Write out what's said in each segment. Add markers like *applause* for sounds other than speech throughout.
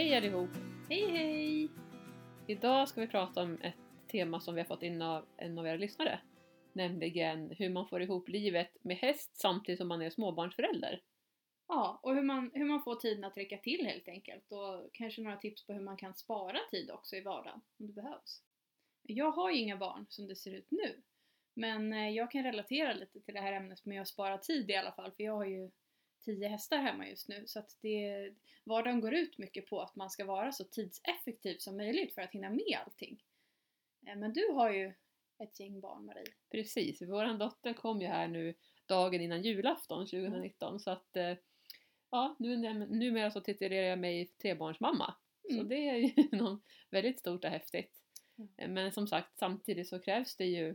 Hej allihop! Hej hej! Idag ska vi prata om ett tema som vi har fått in av en av era lyssnare. Nämligen hur man får ihop livet med häst samtidigt som man är småbarnsförälder. Ja, och hur man, hur man får tiden att räcka till helt enkelt. Och kanske några tips på hur man kan spara tid också i vardagen om det behövs. Jag har ju inga barn som det ser ut nu. Men eh, jag kan relatera lite till det här ämnet med att spara tid i alla fall. För jag har ju tio hästar hemma just nu. Så att det, vardagen går ut mycket på att man ska vara så tidseffektiv som möjligt för att hinna med allting. Eh, Men du har ju ett gäng barn Marie. Precis, vår dotter kom ju här nu dagen innan julafton 2019 så att eh, ja, nu, numera så titulerar jag mig trebarnsmamma. Så Mm. det är ju *laughs* något väldigt stort och häftigt. Mm. Men som sagt, samtidigt så krävs det ju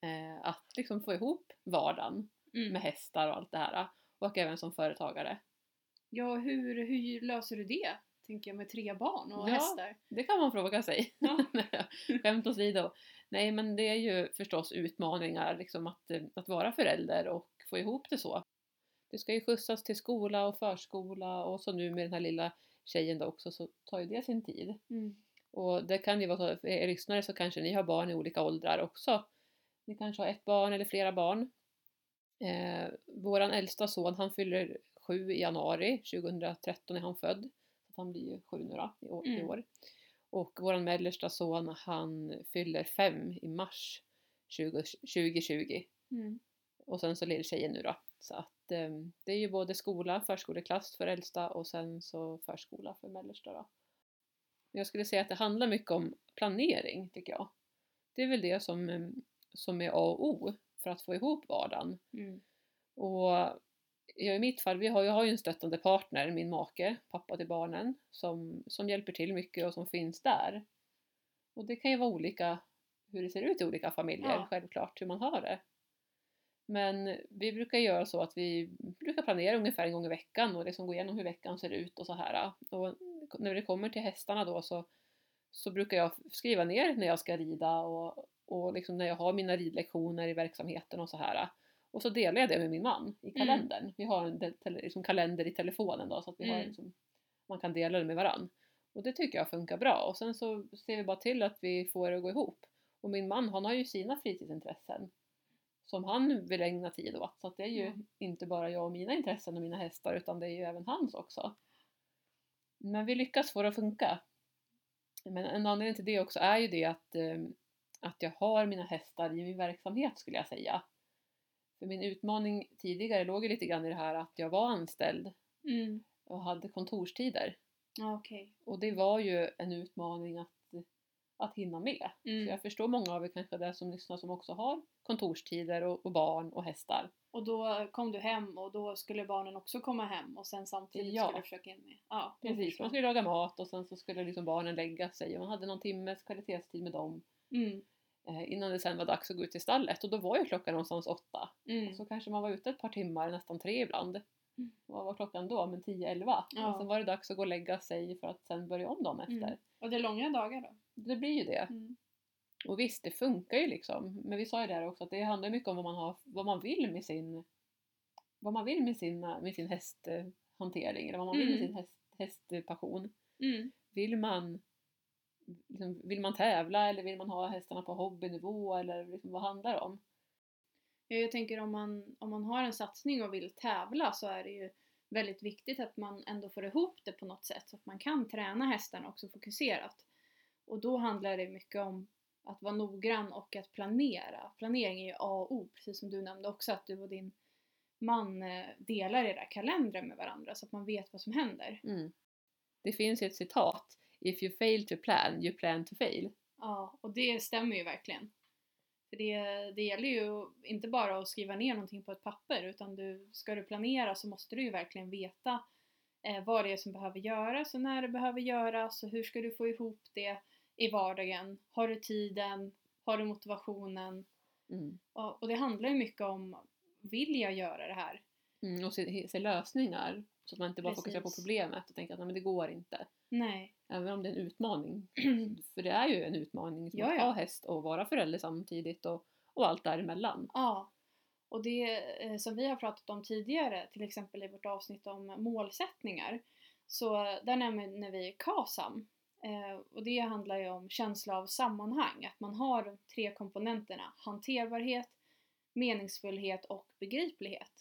eh, att liksom få ihop vardagen Mm. med hästar och allt det här. Och även som företagare. Ja, hur, hur löser du det? Tänker jag med tre barn och Ja. hästar. Det kan man fråga sig. *laughs* Ja. Skämt åsido. Nej men det är ju förstås utmaningar liksom att, eh, att vara förälder och få ihop det så. Det ska ju skjutsas till skola och förskola och så nu med den här lilla tjejen då också så tar ju det sin tid. Mm. Och det kan ju vara så, för er lyssnare så kanske ni har barn i olika åldrar också. Ni kanske har ett barn eller flera barn. Eh, våran äldsta son han fyller sju i januari 2013 är han född. Så han blir ju sju nu då, i år. I Mm. år. Och våran mellersta son han fyller fem i mars 20, 2020. Mm. Och sen så lilltjejen nu då. Så att eh, det är ju både skola, förskoleklass för äldsta och sen så förskola för mellersta då. Jag skulle säga att det handlar mycket om planering tycker jag. Det är väl det som, eh, som är A och O för att få ihop vardagen. Mm. Och ja, i mitt fall, vi har, jag har ju en stöttande partner, min make, pappa till barnen, som, som hjälper till mycket och som finns där. Och det kan ju vara olika hur det ser ut i olika familjer, Ja. självklart, hur man har det. Men vi brukar göra så att vi brukar planera ungefär en gång i veckan och liksom gå igenom hur veckan ser ut och så här. Och när det kommer till hästarna då så, så brukar jag skriva ner när jag ska rida och, och liksom när jag har mina ridlektioner i verksamheten och så här. Och så delar jag det med min man i kalendern. Vi har en liksom kalender i telefonen då så att vi har Mm. liksom, man kan dela det med varann. Och det tycker jag funkar bra. Och sen så ser vi bara till att vi får det att gå ihop. Och min man han har ju sina fritidsintressen som han vill ägna tid åt. Så att det är ju Mm. inte bara jag och mina intressen och mina hästar utan det är ju även hans också. Men vi lyckas få det att funka. Men en anledning till det också är ju det att, eh, att jag har mina hästar i min verksamhet skulle jag säga. För min utmaning tidigare låg ju lite grann i det här att jag var anställd Mm. och hade kontorstider. Okej. Och det var ju en utmaning att, att hinna med. Så Mm. jag förstår många av er kanske där som lyssnar som också har kontorstider och, och barn och hästar. Och då kom du hem och då skulle barnen också komma hem och sen samtidigt Ja. skulle du försöka in med. Ja, Precis, man skulle laga mat och sen så skulle liksom barnen lägga sig och man hade någon timmes kvalitetstid med dem Mm. eh, innan det sen var dags att gå ut till stallet och då var ju klockan någonstans åtta. Mm. Så kanske man var ute ett par timmar, nästan tre ibland. Mm. Vad var klockan då? Men 10-11. Ja. Och sen var det dags att gå och lägga sig för att sen börja om dagen efter. Mm. Och det är långa dagar då? Det blir ju det. Mm. Och visst, det funkar ju liksom. Men vi sa ju där också att det handlar mycket om vad man, har, vad man vill med sin vad man vill med sin, med sin hästhantering eller vad man vill med Mm. sin häst, hästpassion. Vill man, liksom, vill man tävla eller vill man ha hästarna på hobbynivå eller liksom, vad handlar det om? Ja, Jag tänker om man, om man har en satsning och vill tävla så är det ju väldigt viktigt att man ändå får ihop det på något sätt så att man kan träna hästarna också fokuserat. Och då handlar det mycket om att vara noggrann och att planera. Planering är ju A och O, precis som du nämnde också att du och din man eh, delar era kalendrar med varandra så att man vet vad som händer. Mm. Det finns ju ett citat. If you fail to plan, you plan to fail. Ja, och det stämmer ju verkligen. För det, det gäller ju inte bara att skriva ner någonting på ett papper utan du, ska du planera så måste du ju verkligen veta eh, vad det är som behöver göras och när det behöver göras och hur ska du få ihop det i vardagen. Har du tiden? Har du motivationen? Mm. Och, och det handlar ju mycket om, vill jag göra det här? Mm, och se, se lösningar. Så att man inte bara fokuserar på Precis. problemet och tänker att nej, men det går inte. Nej. Även om det är en utmaning. *clears throat* För det är ju en utmaning som Ja, att ha häst och vara förälder samtidigt och, och allt däremellan. Ja. Och det eh, som vi har pratat om tidigare, till exempel i vårt avsnitt om målsättningar, Så där nämner vi KASAM. Eh, och det handlar ju om känsla av sammanhang, att man har de tre komponenterna hanterbarhet, meningsfullhet och begriplighet.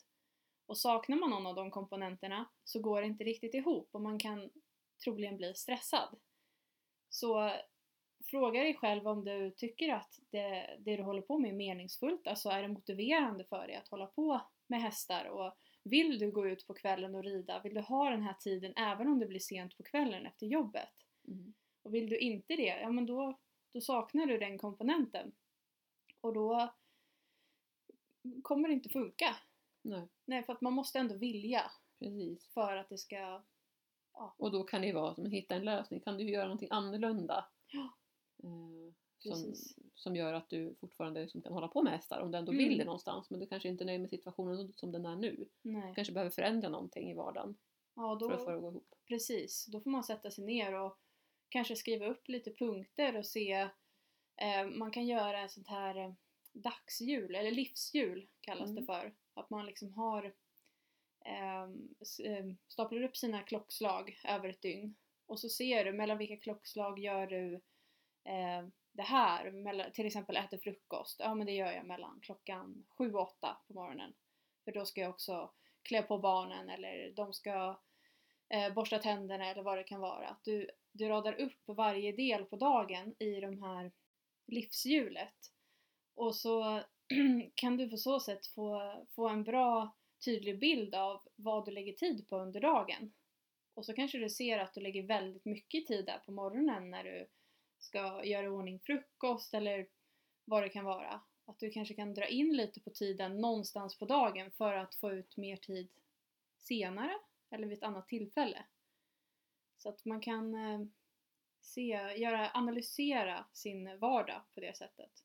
Och saknar man någon av de komponenterna så går det inte riktigt ihop och man kan troligen bli stressad. Så fråga dig själv om du tycker att det, det du håller på med är meningsfullt, alltså är det motiverande för dig att hålla på med hästar och vill du gå ut på kvällen och rida? Vill du ha den här tiden även om det blir sent på kvällen efter jobbet? Mm. Och vill du inte det, ja men då, då saknar du den komponenten. Och då kommer det inte funka. Nej, Nej, för att man måste ändå vilja precis. för att det ska... Och då kan det ju vara att hitta en lösning. Kan du göra någonting annorlunda? Ja. Eh, som, som gör att du fortfarande liksom kan hålla på med hästar om du ändå Mm. vill det någonstans. Men du kanske inte är nöjd med situationen som den är nu. Nej. Du kanske behöver förändra någonting i vardagen Ja, för att få då, det att gå ihop. precis. Då får man sätta sig ner och kanske skriva upp lite punkter och se... Eh, man kan göra ett sånt här eh, dagshjul, eller livshjul kallas Mm. det för. Att man liksom har... Eh, staplar upp sina klockslag över ett dygn. Och så ser du mellan vilka klockslag gör du eh, det här. Mellan, till exempel äter frukost. Ja men det gör jag mellan klockan 7 och 8 på morgonen. För då ska jag också klä på barnen eller de ska eh, borsta tänderna eller vad det kan vara. Att du, du radar upp varje del på dagen i de här livshjulet. Och så *clears throat* kan du på så sätt få, få en bra tydlig bild av vad du lägger tid på under dagen. Och så kanske du ser att du lägger väldigt mycket tid där på morgonen när du ska göra ordning frukost eller vad det kan vara. Att du kanske kan dra in lite på tiden någonstans på dagen för att få ut mer tid senare eller vid ett annat tillfälle. Så att man kan eh, se, göra, analysera sin vardag på det sättet.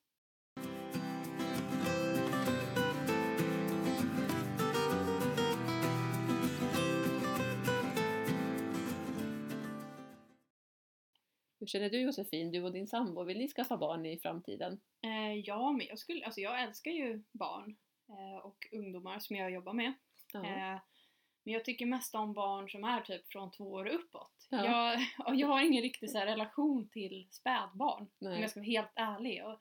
Hur känner du Josefin, du och din sambo, vill ni skaffa barn i framtiden? Eh, ja, men jag, skulle, alltså jag älskar ju barn eh, och ungdomar som jag jobbar med. Ja. Eh, men jag tycker mest om barn som är typ från två år uppåt. Ja. Jag, *laughs* jag har ingen riktig så relation till spädbarn. Om Nej. jag ska vara helt ärlig. Jag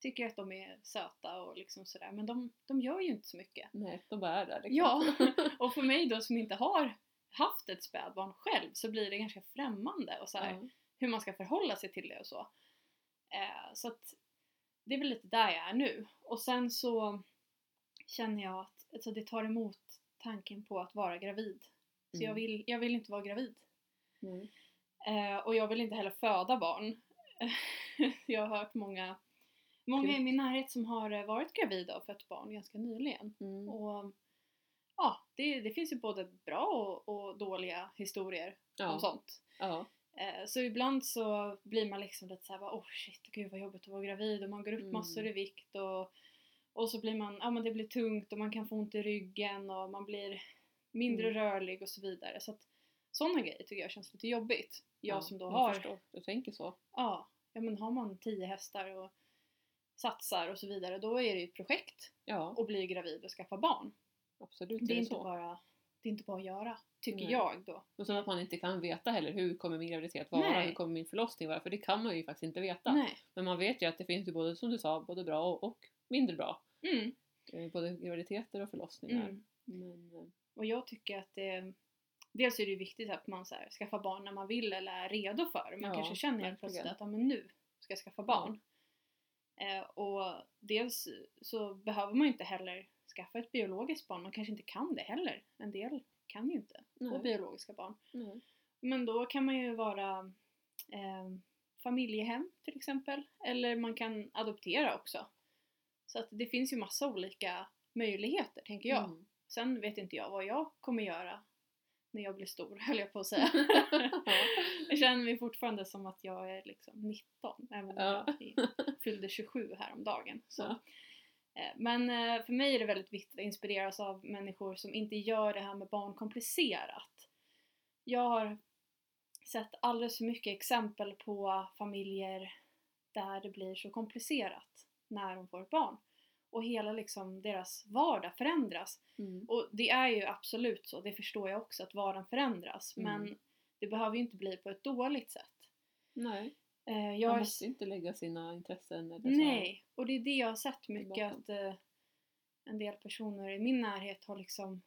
tycker att de är söta och liksom sådär. Men de, de gör ju inte så mycket. Nej, de bara är där liksom. Ja, *laughs* och för mig då som inte har haft ett spädbarn själv så blir det ganska främmande och så här, Ja. Hur man ska förhålla sig till det och så. Eh, så att det är väl lite där jag är nu. Och sen så känner jag att alltså, det tar emot tanken på att vara gravid. Så jag, Mm. vill, jag vill inte vara gravid. Nej. Eh, och jag vill inte heller föda barn. *laughs* jag har hört många, många i min närhet som har eh, varit gravida och fött barn ganska nyligen. Mm. Och ja, det, det finns ju både bra och, och dåliga historier om Ja. sånt. Ja. Eh, så ibland så blir man liksom lite såhär, oh shit, gud vad jobbigt att vara gravid och man går upp Mm. massor i vikt och, och så blir man, ja men det blir tungt och man kan få ont i ryggen och man blir mindre Mm. rörlig och så vidare. Så att sådana grejer tycker jag känns lite jobbigt. Jag Ja, som då har, förstår. Du tänker så. ja, ja men har man tio hästar och satsar och så vidare, då är det ju ett projekt Ja, att bli gravid och skaffa barn. absolut Det är, är det inte så. bara, det är inte bara att göra, tycker Nej. jag då. Och sen att man inte kan veta heller hur kommer min graviditet vara, Nej. hur kommer min förlossning vara, för det kan man ju faktiskt inte veta. Nej. Men man vet ju att det finns ju både, som du sa, både bra och, mindre bra. Mm, Eh, Både graviditeter och förlossningar. mm. Men, eh, Och jag tycker att det Dels är det viktigt att man så här, skaffar barn när man vill eller är redo för det. Man Ja, kanske känner helt plötsligt att ja, men nu ska jag skaffa barn. Eh, och dels så behöver man inte heller skaffa ett biologiskt barn. Man kanske inte kan det heller. En del kan ju inte få biologiska barn. nej. Men då kan man ju vara eh, familjehem till exempel. Eller man kan adoptera också. Så att det finns ju massa olika möjligheter tänker jag. Mm. Sen vet inte jag vad jag kommer göra när jag blir stor, *laughs* höll jag på att säga. *laughs* jag känner mig fortfarande som att jag är liksom 19, även om Ja. jag fyllde 27 häromdagen. Så. Ja. Eh, Men eh, för mig är det väldigt viktigt att inspireras av människor som inte gör det här med barn komplicerat. Jag har sett alldeles för mycket exempel på familjer där det blir så komplicerat när de får ett barn. och hela liksom deras vardag förändras. Mm. Och det är ju absolut så, det förstår jag också, att vardagen förändras. Mm. Men det behöver ju inte bli på ett dåligt sätt. Nej, Eh, jag man måste inte lägga sina intressen eller så. Nej, och det är det jag har sett mycket att eh, en del personer i min närhet har liksom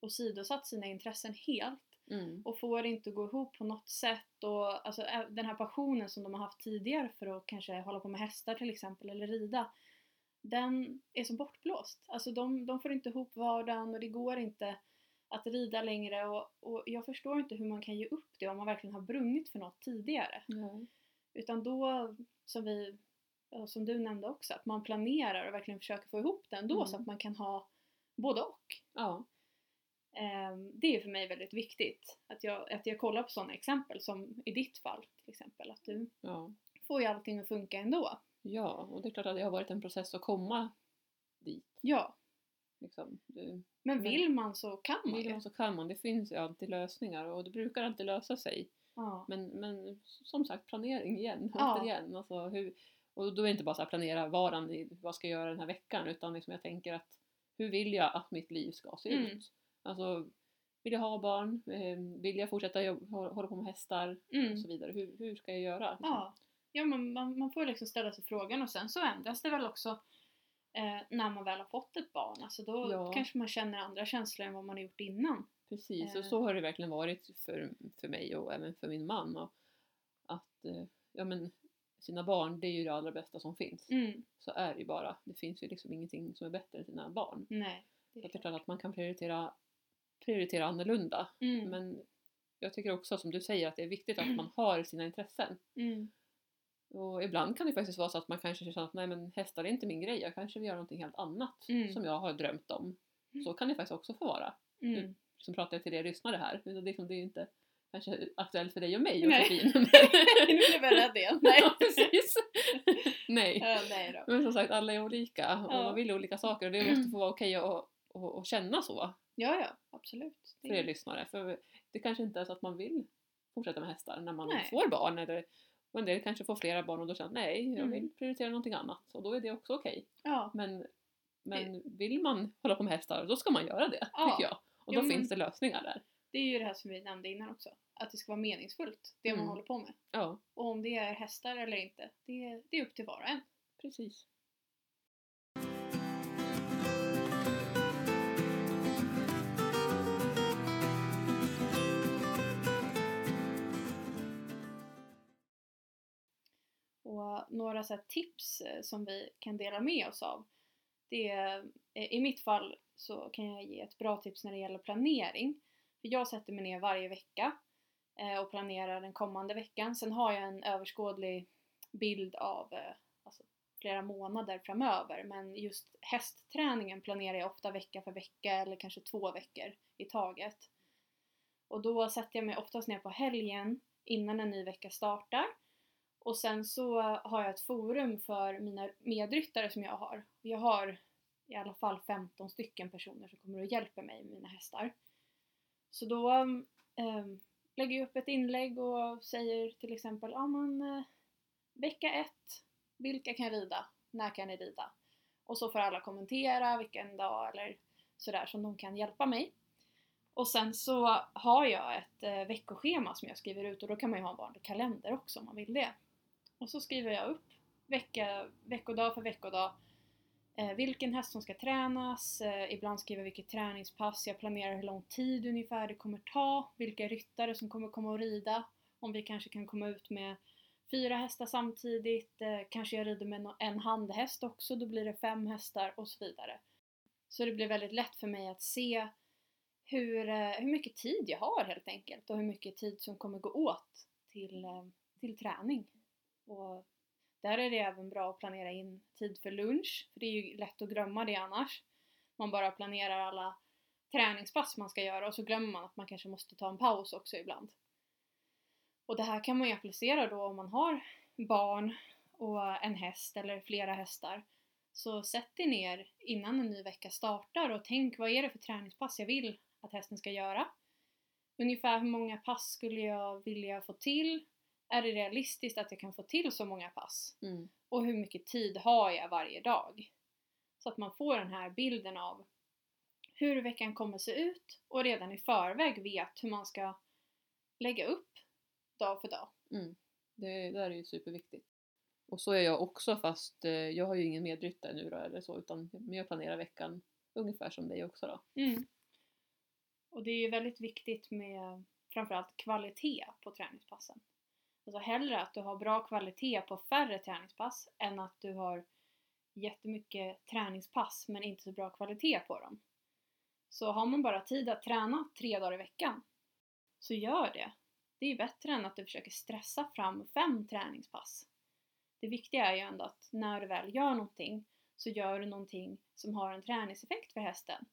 åsidosatt sina intressen helt Mm. och får det inte gå ihop på något sätt och alltså den här passionen som de har haft tidigare för att kanske hålla på med hästar till exempel eller rida den är som bortblåst. Alltså de, de får inte ihop vardagen och det går inte att rida längre och, och jag förstår inte hur man kan ge upp det om man verkligen har brunnit för något tidigare. Nej. Utan då, som vi, som du nämnde också, att man planerar och verkligen försöker få ihop det ändå Mm. så att man kan ha både och. Ja. Ehm, det är för mig väldigt viktigt. Att jag, att jag kollar på sådana exempel som i ditt fall till exempel. Att du Ja. får ju allting att funka ändå. ja, och det är klart att det har varit en process att komma dit. Ja, Liksom. Det, men Men- vill man så kan man vill ju. man så kan man. Det finns ju alltid lösningar och det brukar alltid lösa sig. Ja. Men, men som sagt, planering igen. *laughs* Ja. Återigen. Alltså hur, och då är det inte bara så här planera varan vad ska jag göra den här veckan utan liksom jag tänker att hur vill jag att mitt liv ska se Mm. ut? Alltså, vill jag ha barn? Eh, Vill jag fortsätta hålla på med hästar? Mm. Och så vidare. Hur, hur ska jag göra? liksom? Ja, ja man, man, man får liksom ställa sig frågan och sen så ändras det väl också eh, när man väl har fått ett barn. Alltså då Ja. kanske man känner andra känslor än vad man har gjort innan. Precis, Eh. och så har det verkligen varit för, för mig och även för min man. Och att eh, ja, men, sina barn, det är ju det allra bästa som finns. Mm. Så är det ju bara. Det finns ju liksom ingenting som är bättre än sina barn. Nej. Det är klart. klart att man kan prioritera, prioritera annorlunda. Mm. Men jag tycker också som du säger att det är viktigt att man har sina intressen. Mm. Och ibland kan det faktiskt vara så att man kanske känner att nej men hästar är inte min grej, jag kanske vill göra någonting helt annat Mm. som jag har drömt om. Så kan det faktiskt också få vara. Mm. Som pratar jag till er lyssnare här. Det är, liksom, det är ju inte kanske aktuellt för dig och mig Nej. Josefin. *laughs* nu blev jag rädd igen. *laughs* Nej. ja, precis. nej. Ja, nej. Men som sagt, alla är olika och Ja. man vill olika saker och det måste få vara okej att och, och känna så Ja, ja, absolut. För er lyssnare. För det kanske inte är så att man vill fortsätta med hästar när man Nej. får barn. Eller, och en del kanske får flera barn och då känner nej, jag Mm. vill prioritera någonting annat. Och då är det också okej. Ja, Men, men vill man hålla på med hästar, då ska man göra det, Ja. tycker jag. Och Jo, då men- finns det lösningar där. det är ju det här som vi nämnde innan också. Att det ska vara meningsfullt, det man Mm. håller på med. Ja, Och om det är hästar eller inte, det, det är upp till var och en. precis. Och några så tips eh, som vi kan dela med oss av. Det är, eh, I mitt fall så kan jag ge ett bra tips när det gäller planering. För jag sätter mig ner varje vecka eh, och planerar den kommande veckan. Sen har jag en överskådlig bild av eh, alltså, flera månader framöver. Men just hästträningen planerar jag ofta vecka för vecka eller kanske två veckor i taget. Och då sätter jag mig oftast ner på helgen innan en ny vecka startar. Och sen så har jag ett forum för mina medryttare som jag har. Jag har i alla fall 15 stycken personer som kommer och hjälper mig med mina hästar. Så då eh, lägger jag upp ett inlägg och säger till exempel, ja men eh, vecka 1, vilka kan rida? När kan ni rida? Och så får alla kommentera vilken dag eller sådär som de kan hjälpa mig. Och sen så har jag ett eh, veckoschema som jag skriver ut och då kan man ju ha en vanlig kalender också om man vill det. Och så skriver jag upp vecka, veckodag för veckodag eh, Eh, vilken häst som ska tränas, eh, ibland skriver jag vilket träningspass, jag planerar hur lång tid ungefär det kommer ta, vilka ryttare som kommer komma och rida, om vi kanske kan komma ut med fyra hästar samtidigt, eh, kanske jag rider med no- en handhäst också, då blir det fem hästar och så vidare. Så det blir väldigt lätt för mig att se hur, eh, hur mycket tid jag har helt enkelt och hur mycket tid som kommer gå åt till, eh, till träning. Och där är det även bra att planera in tid för lunch, för det är ju lätt att glömma det annars. Man bara planerar alla träningspass man ska göra och så glömmer man att man kanske måste ta en paus också ibland. Och det här kan man ju applicera då om man har barn och en häst eller flera hästar. Så sätt dig ner innan en ny vecka startar och tänk vad är det för träningspass jag vill att hästen ska göra? Ungefär hur många pass skulle jag vilja få till? Är det realistiskt att jag kan få till så många pass? Mm. Och hur mycket tid har jag varje dag? Så att man får den här bilden av hur veckan kommer se ut och redan i förväg vet hur man ska lägga upp dag för dag. Mm. Det, där är ju superviktigt. Och så är jag också fast eh, jag har ju ingen medryttare nu då eller så utan jag planerar veckan ungefär som dig också då. Mm. Och det är ju väldigt viktigt med framförallt kvalitet på träningspassen. Alltså hellre att du har bra kvalitet på färre träningspass än att du har jättemycket träningspass men inte så bra kvalitet på dem. Så har man bara tid att träna tre dagar i veckan, så gör det. Det är bättre än att du försöker stressa fram fem träningspass. Det viktiga är ju ändå att när du väl gör någonting så gör du någonting som har en träningseffekt för hästen.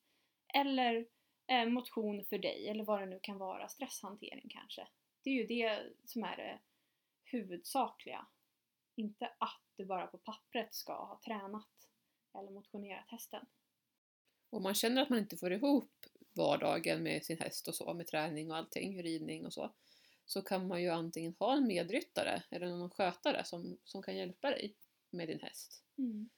Eller eh, motion för dig eller vad det nu kan vara, stresshantering kanske. Det är ju det som är det huvudsakliga. Inte att du bara på pappret ska ha tränat eller motionerat hästen. Om man känner att man inte får ihop vardagen med sin häst och så, med träning och allting, ridning och så, så kan man ju antingen ha en medryttare eller någon skötare som, som kan hjälpa dig med din häst. Mm.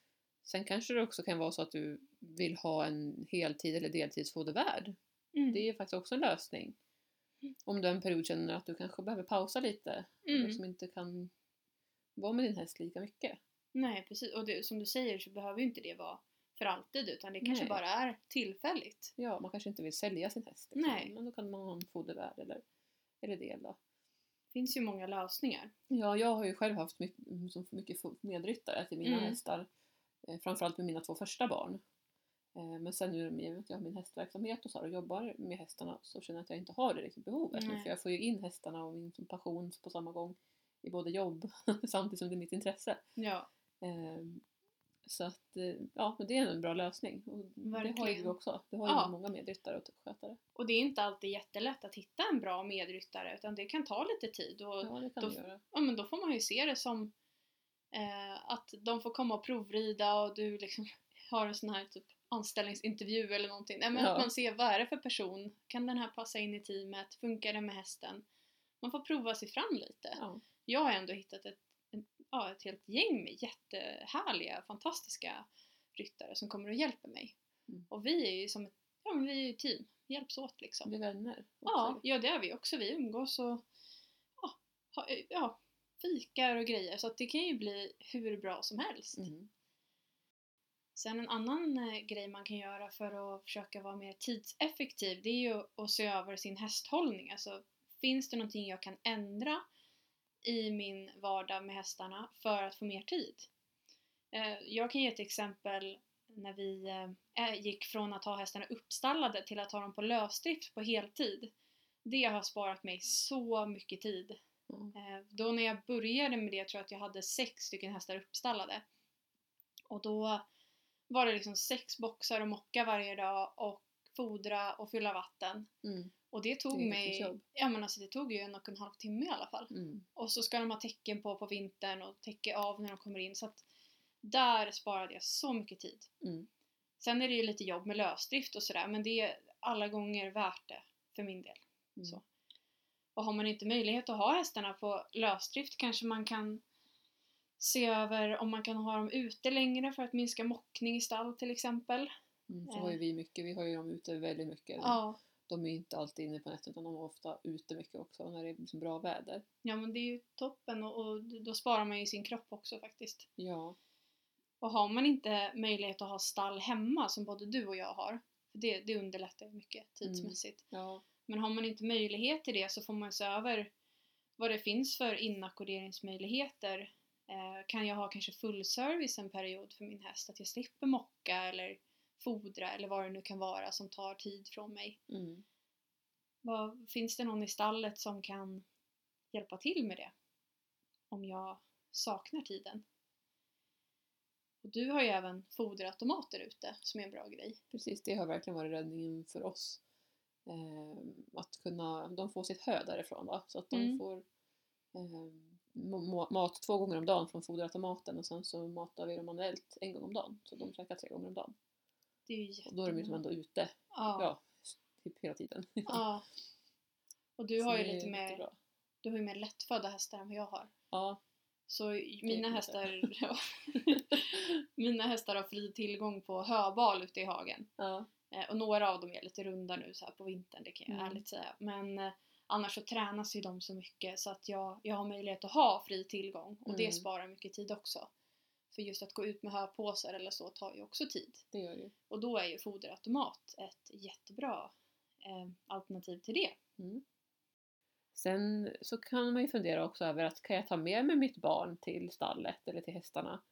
Sen kanske det också kan vara så att du vill ha en heltid eller deltidsfodervärd. Mm. Det är ju faktiskt också en lösning. Om du en period känner att du kanske behöver pausa lite Mm. liksom inte kan vara med din häst lika mycket. Nej precis, och det, som du säger så behöver ju inte det vara för alltid utan det kanske Nej. bara är tillfälligt. Ja, man kanske inte vill sälja sin häst. Liksom. Nej. Men då kan man ha en fodervärd eller, eller det då. Det finns ju många lösningar. Ja, jag har ju själv haft mycket, mycket medryttare till mina Mm. hästar. Eh, framförallt med mina två första barn. Eh, men sen nu med att jag har min hästverksamhet och så här, och jobbar med hästarna så känner jag att jag inte har det riktigt behovet. nu. För jag får ju in hästarna och min passion på samma gång i både jobb *laughs* samtidigt som det är mitt intresse. Ja, Eh, så att, eh, ja, men det är en bra lösning. Och det har ju du också. Du har ju Ja. många medryttare och skötare. och det är inte alltid jättelätt att hitta en bra medryttare utan det kan ta lite tid och Ja, det kan då- du göra. ja, men då får man ju se det som eh, att de får komma och provrida och du liksom *laughs* har en sån här typ anställningsintervju eller någonting. Nej, men Ja. Att man ser vad är det för person? Kan den här passa in i teamet? Funkar det med hästen? Man får prova sig fram lite. Ja. Jag har ändå hittat ett, ett, ja, ett helt gäng med jättehärliga, fantastiska ryttare som kommer och hjälper mig. Mm. Och vi är ju som ett, ja, men vi är ju team, vi hjälps åt liksom. Bli vänner. Ja, också. ja det är vi också. Vi umgås och ja, ha, ja, fikar och grejer. Så att det kan ju bli hur bra som helst. Mm. Sen en annan eh, grej man kan göra för att försöka vara mer tidseffektiv det är ju att se över sin hästhållning. Alltså, finns det någonting jag kan ändra i min vardag med hästarna för att få mer tid? Eh, jag kan ge ett exempel när vi eh, gick från att ha hästarna uppstallade till att ha dem på lösdrift på heltid. Det har sparat mig så mycket tid. Mm. Då när jag började med det tror jag att jag hade sex stycken hästar uppstallade. Och då var det liksom sex boxar att mocka varje dag och fodra och fylla vatten. Mm. Och det tog Det mig, jättejobb. ja men alltså det tog ju en och en halv timme i alla fall. Mm. Och så ska de ha tecken på på vintern och täcke av när de kommer in. Så att där sparade jag så mycket tid. Mm. Sen är det ju lite jobb med lösdrift och sådär men det är alla gånger värt det för min del. Mm. Så. Och har man inte möjlighet att ha hästarna på lösdrift kanske man kan se över om man kan ha dem ute längre för att minska mockning i stall till exempel. Mm. Så har ju vi mycket, vi har ju dem ute väldigt mycket. Ja, De är inte alltid inne på nätet utan de är ofta ute mycket också när det är liksom bra väder. ja men det är ju toppen och, och då sparar man ju sin kropp också faktiskt. Ja, Och har man inte möjlighet att ha stall hemma som både du och jag har, för det, det underlättar mycket tidsmässigt. ja, Men har man inte möjlighet till det så får man se över vad det finns för inackorderingsmöjligheter. Eh, kan jag ha kanske full service en period för min häst? Att jag slipper mocka eller fodra eller vad det nu kan vara som tar tid från mig. mm. Vad, finns det någon i stallet som kan hjälpa till med det? Om jag saknar tiden. Och du har ju även foderautomater ute som är en bra grej. precis. Det har verkligen varit räddningen för oss. Eh, att kunna, de får sitt hö därifrån då, så att de Mm. får eh, mat två gånger om dagen från foderautomaten och sen så matar vi dem manuellt en gång om dagen. Så de käkar tre gånger om dagen. Det är ju Och då är de ju som ändå ute, Ja. ja, typ hela tiden. ja. Och du *laughs* Så har ju lite mer jättebra. Du har ju mer lättfödda hästar än vad jag har. Ja, Så mina hästar, *laughs* *laughs* mina hästar har fri tillgång på höbal ute i hagen. Ja. Eh, och några av dem är lite runda nu så på vintern, det kan jag Mm. ärligt säga. Men eh, annars så tränas ju de så mycket så att jag, jag har möjlighet att ha fri tillgång. Och det Mm. sparar mycket tid också. För just att gå ut med höpåsar eller så tar ju också tid. Det gör det. Och då är ju foderautomat ett jättebra eh, alternativ till det. Mm. Sen så kan man ju fundera också över att kan jag ta med mig mitt barn till stallet eller till hästarna?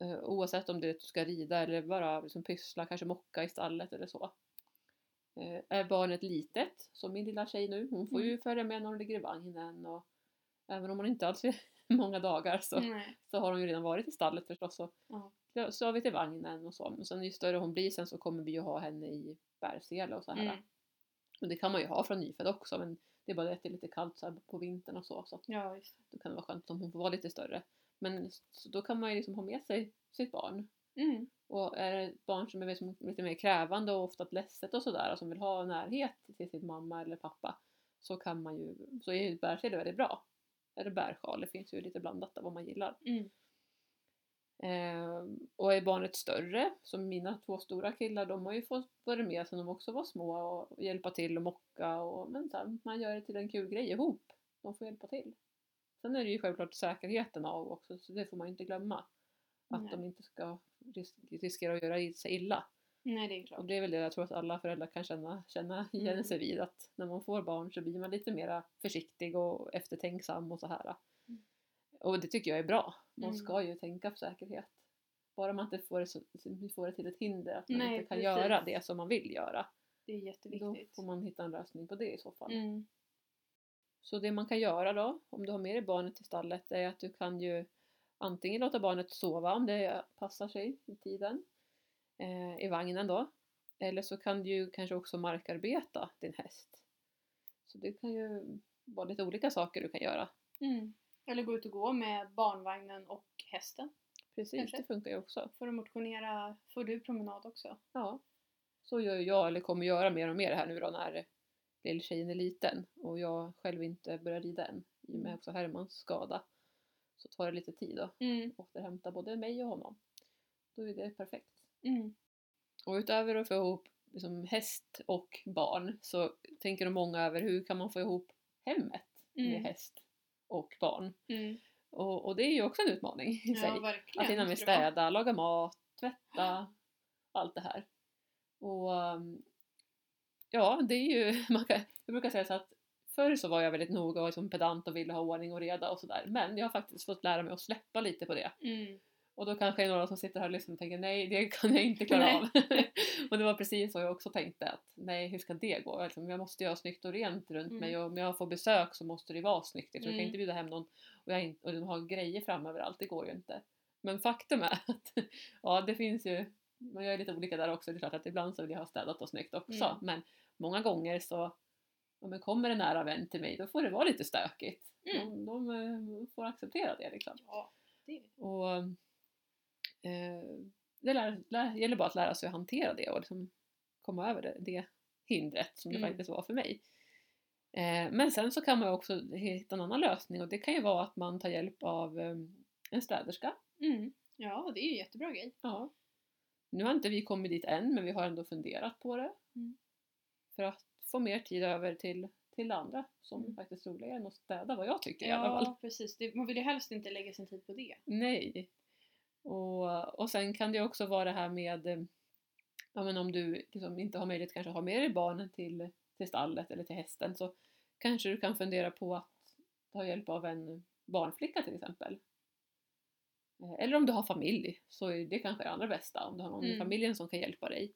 Eh, oavsett om det är att du ska rida eller bara liksom pyssla, kanske mocka i stallet eller så. Eh, är barnet litet, som min lilla tjej nu, hon får ju följa med när hon ligger i vagnen och även om hon inte alls *laughs* är många dagar så, Nej. så har hon ju redan varit i stallet förstås. Och Ja. så- så har vi till vagnen och så. Och sen ju större hon blir sen så kommer vi ju ha henne i bärsele och så här. Mm. Och det kan man ju ha från nyfödd också men det är bara det att det är lite kallt så på vintern och så. Så Ja, just då kan det vara skönt om hon får vara lite större. Men så då kan man ju liksom ha med sig sitt barn. Mm. Och är det ett barn som är liksom lite mer krävande och ofta ledset och sådär och som vill ha närhet till sin mamma eller pappa så kan man ju, så är ju bärsele väldigt bra. Eller bärsjal, det finns ju lite blandat där vad man gillar. Mm. Eh, och är barnet större, som mina två stora killar, de har ju fått vara med sedan de också var små och hjälpa till och mocka och men så här, man gör det till en kul grej ihop. De får hjälpa till. Sen är det ju självklart säkerheten av också, så det får man ju inte glömma. Att Nej. de inte ska ris- riskera att göra sig illa. Nej, det är klart. Och det är väl det jag tror att alla föräldrar kan känna, känna igen Mm. sig vid. Att när man får barn så blir man lite mer försiktig och eftertänksam och så här. Mm. Och det tycker jag är bra. Man Mm. ska ju tänka på säkerhet. Bara man inte får det, får det till ett hinder att man Nej, inte kan precis. göra det som man vill göra. Det är Då jätteviktigt. får man hitta en lösning på det i så fall. Mm. Så det man kan göra då, om du har med dig barnet till stallet, är att du kan ju antingen låta barnet sova om det passar sig i tiden, eh, i vagnen då. Eller så kan du ju kanske också markarbeta din häst. Så det kan ju vara lite olika saker du kan göra. Mm. Eller gå ut och gå med barnvagnen och hästen. Precis, Kanske. det funkar ju också. Får du motionera, får du promenad också? Ja. Så gör jag, eller kommer göra mer och mer här nu då när lilltjejen är liten och jag själv inte börjar rida än. I och med också Hermans skada. Så tar det lite tid att Mm. återhämta både mig och honom. Då är det perfekt. Mm. Och utöver att få ihop liksom häst och barn så tänker nog många över hur kan man få ihop hemmet med Mm. häst och barn. Mm. Och, och det är ju också en utmaning i sig. Ja, verkligen. Att hinna med städa, laga mat, tvätta, allt det här. Och um, ja, det är ju, *laughs* man kan, jag brukar säga så att förr så var jag väldigt noga och liksom pedant och ville ha ordning och reda och sådär. Men jag har faktiskt fått lära mig att släppa lite på det. Mm. Och då kanske det är några som sitter här och lyssnar och tänker nej, det kan jag inte klara Nej. av. *laughs* och det var precis så jag också tänkte att nej, hur ska det gå? Liksom, jag måste göra snyggt och rent runt Mm. mig och om jag får besök så måste det vara snyggt. Jag kan Mm. inte bjuda hem någon och, jag och de har grejer fram överallt, det går ju inte. Men faktum är *laughs* att ja, det finns ju, man gör lite olika där också, det är klart att ibland så vill jag ha städat och snyggt också. Mm. Men många gånger så om det kommer en nära vän till mig då får det vara lite stökigt. Mm. De, de eh, får acceptera det liksom. Ja, det Och eh, det lär, lär, gäller bara att lära sig att hantera det och liksom komma över det, det hindret som det Mm. faktiskt var för mig. Eh, men sen så kan man också hitta en annan lösning och det kan ju vara att man tar hjälp av eh, en städerska. mm. Ja, det är ju en jättebra grej. Ja. Nu har inte vi kommit dit än men vi har ändå funderat på det. Mm. För att få mer tid över till, till det andra som Mm. faktiskt är roligare än att städa vad jag tycker i alla fall. Ja, precis. Det, man vill ju helst inte lägga sin tid på det. Nej. Och, och sen kan det också vara det här med eh, ja, men om du liksom inte har möjlighet kanske att ha med dig barnen till, till stallet eller till hästen så kanske du kan fundera på att ta hjälp av en barnflicka till exempel. Eh, Eller om du har familj så är det kanske det allra bästa om du har någon i Mm. familjen som kan hjälpa dig.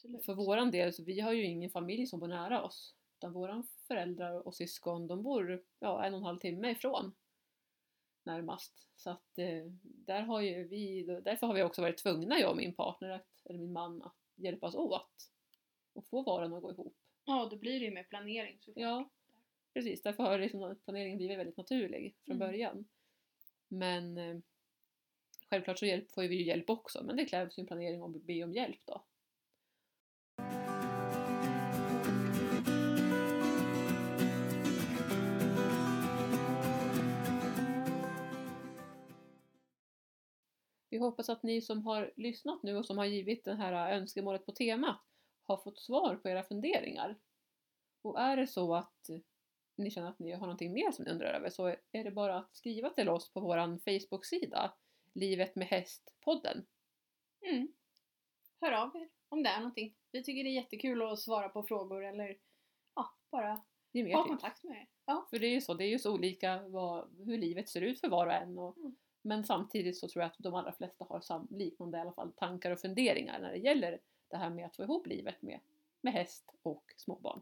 Absolut. För våran del, så vi har ju ingen familj som bor nära oss. Utan våra föräldrar och syskon, de bor ja, en och en halv timme ifrån närmast. Så att eh, där har ju vi, därför har vi också varit tvungna, jag och min partner, att, eller min man, att hjälpas åt. Och få varan att gå ihop. Ja, då blir det ju med planering såklart. Ja, precis. Därför har liksom planeringen blivit väldigt naturlig från Mm. början. Men eh, självklart så hjälp, får vi ju hjälp också, men det krävs ju en planering och be om hjälp då. Vi hoppas att ni som har lyssnat nu och som har givit det här önskemålet på temat har fått svar på era funderingar. Och är det så att ni känner att ni har någonting mer som ni undrar över så är det bara att skriva till oss på vår Facebook-sida Livet med häst-podden. Mm. Hör av er om det är någonting. Vi tycker det är jättekul att svara på frågor eller ja, bara ha tips. kontakt med er. Ja. För det är ju så, det är ju så olika vad, hur livet ser ut för var och en. Och, Mm. Men samtidigt så tror jag att de allra flesta har sam, liknande i alla fall tankar och funderingar när det gäller det här med att få ihop livet med, med häst och småbarn.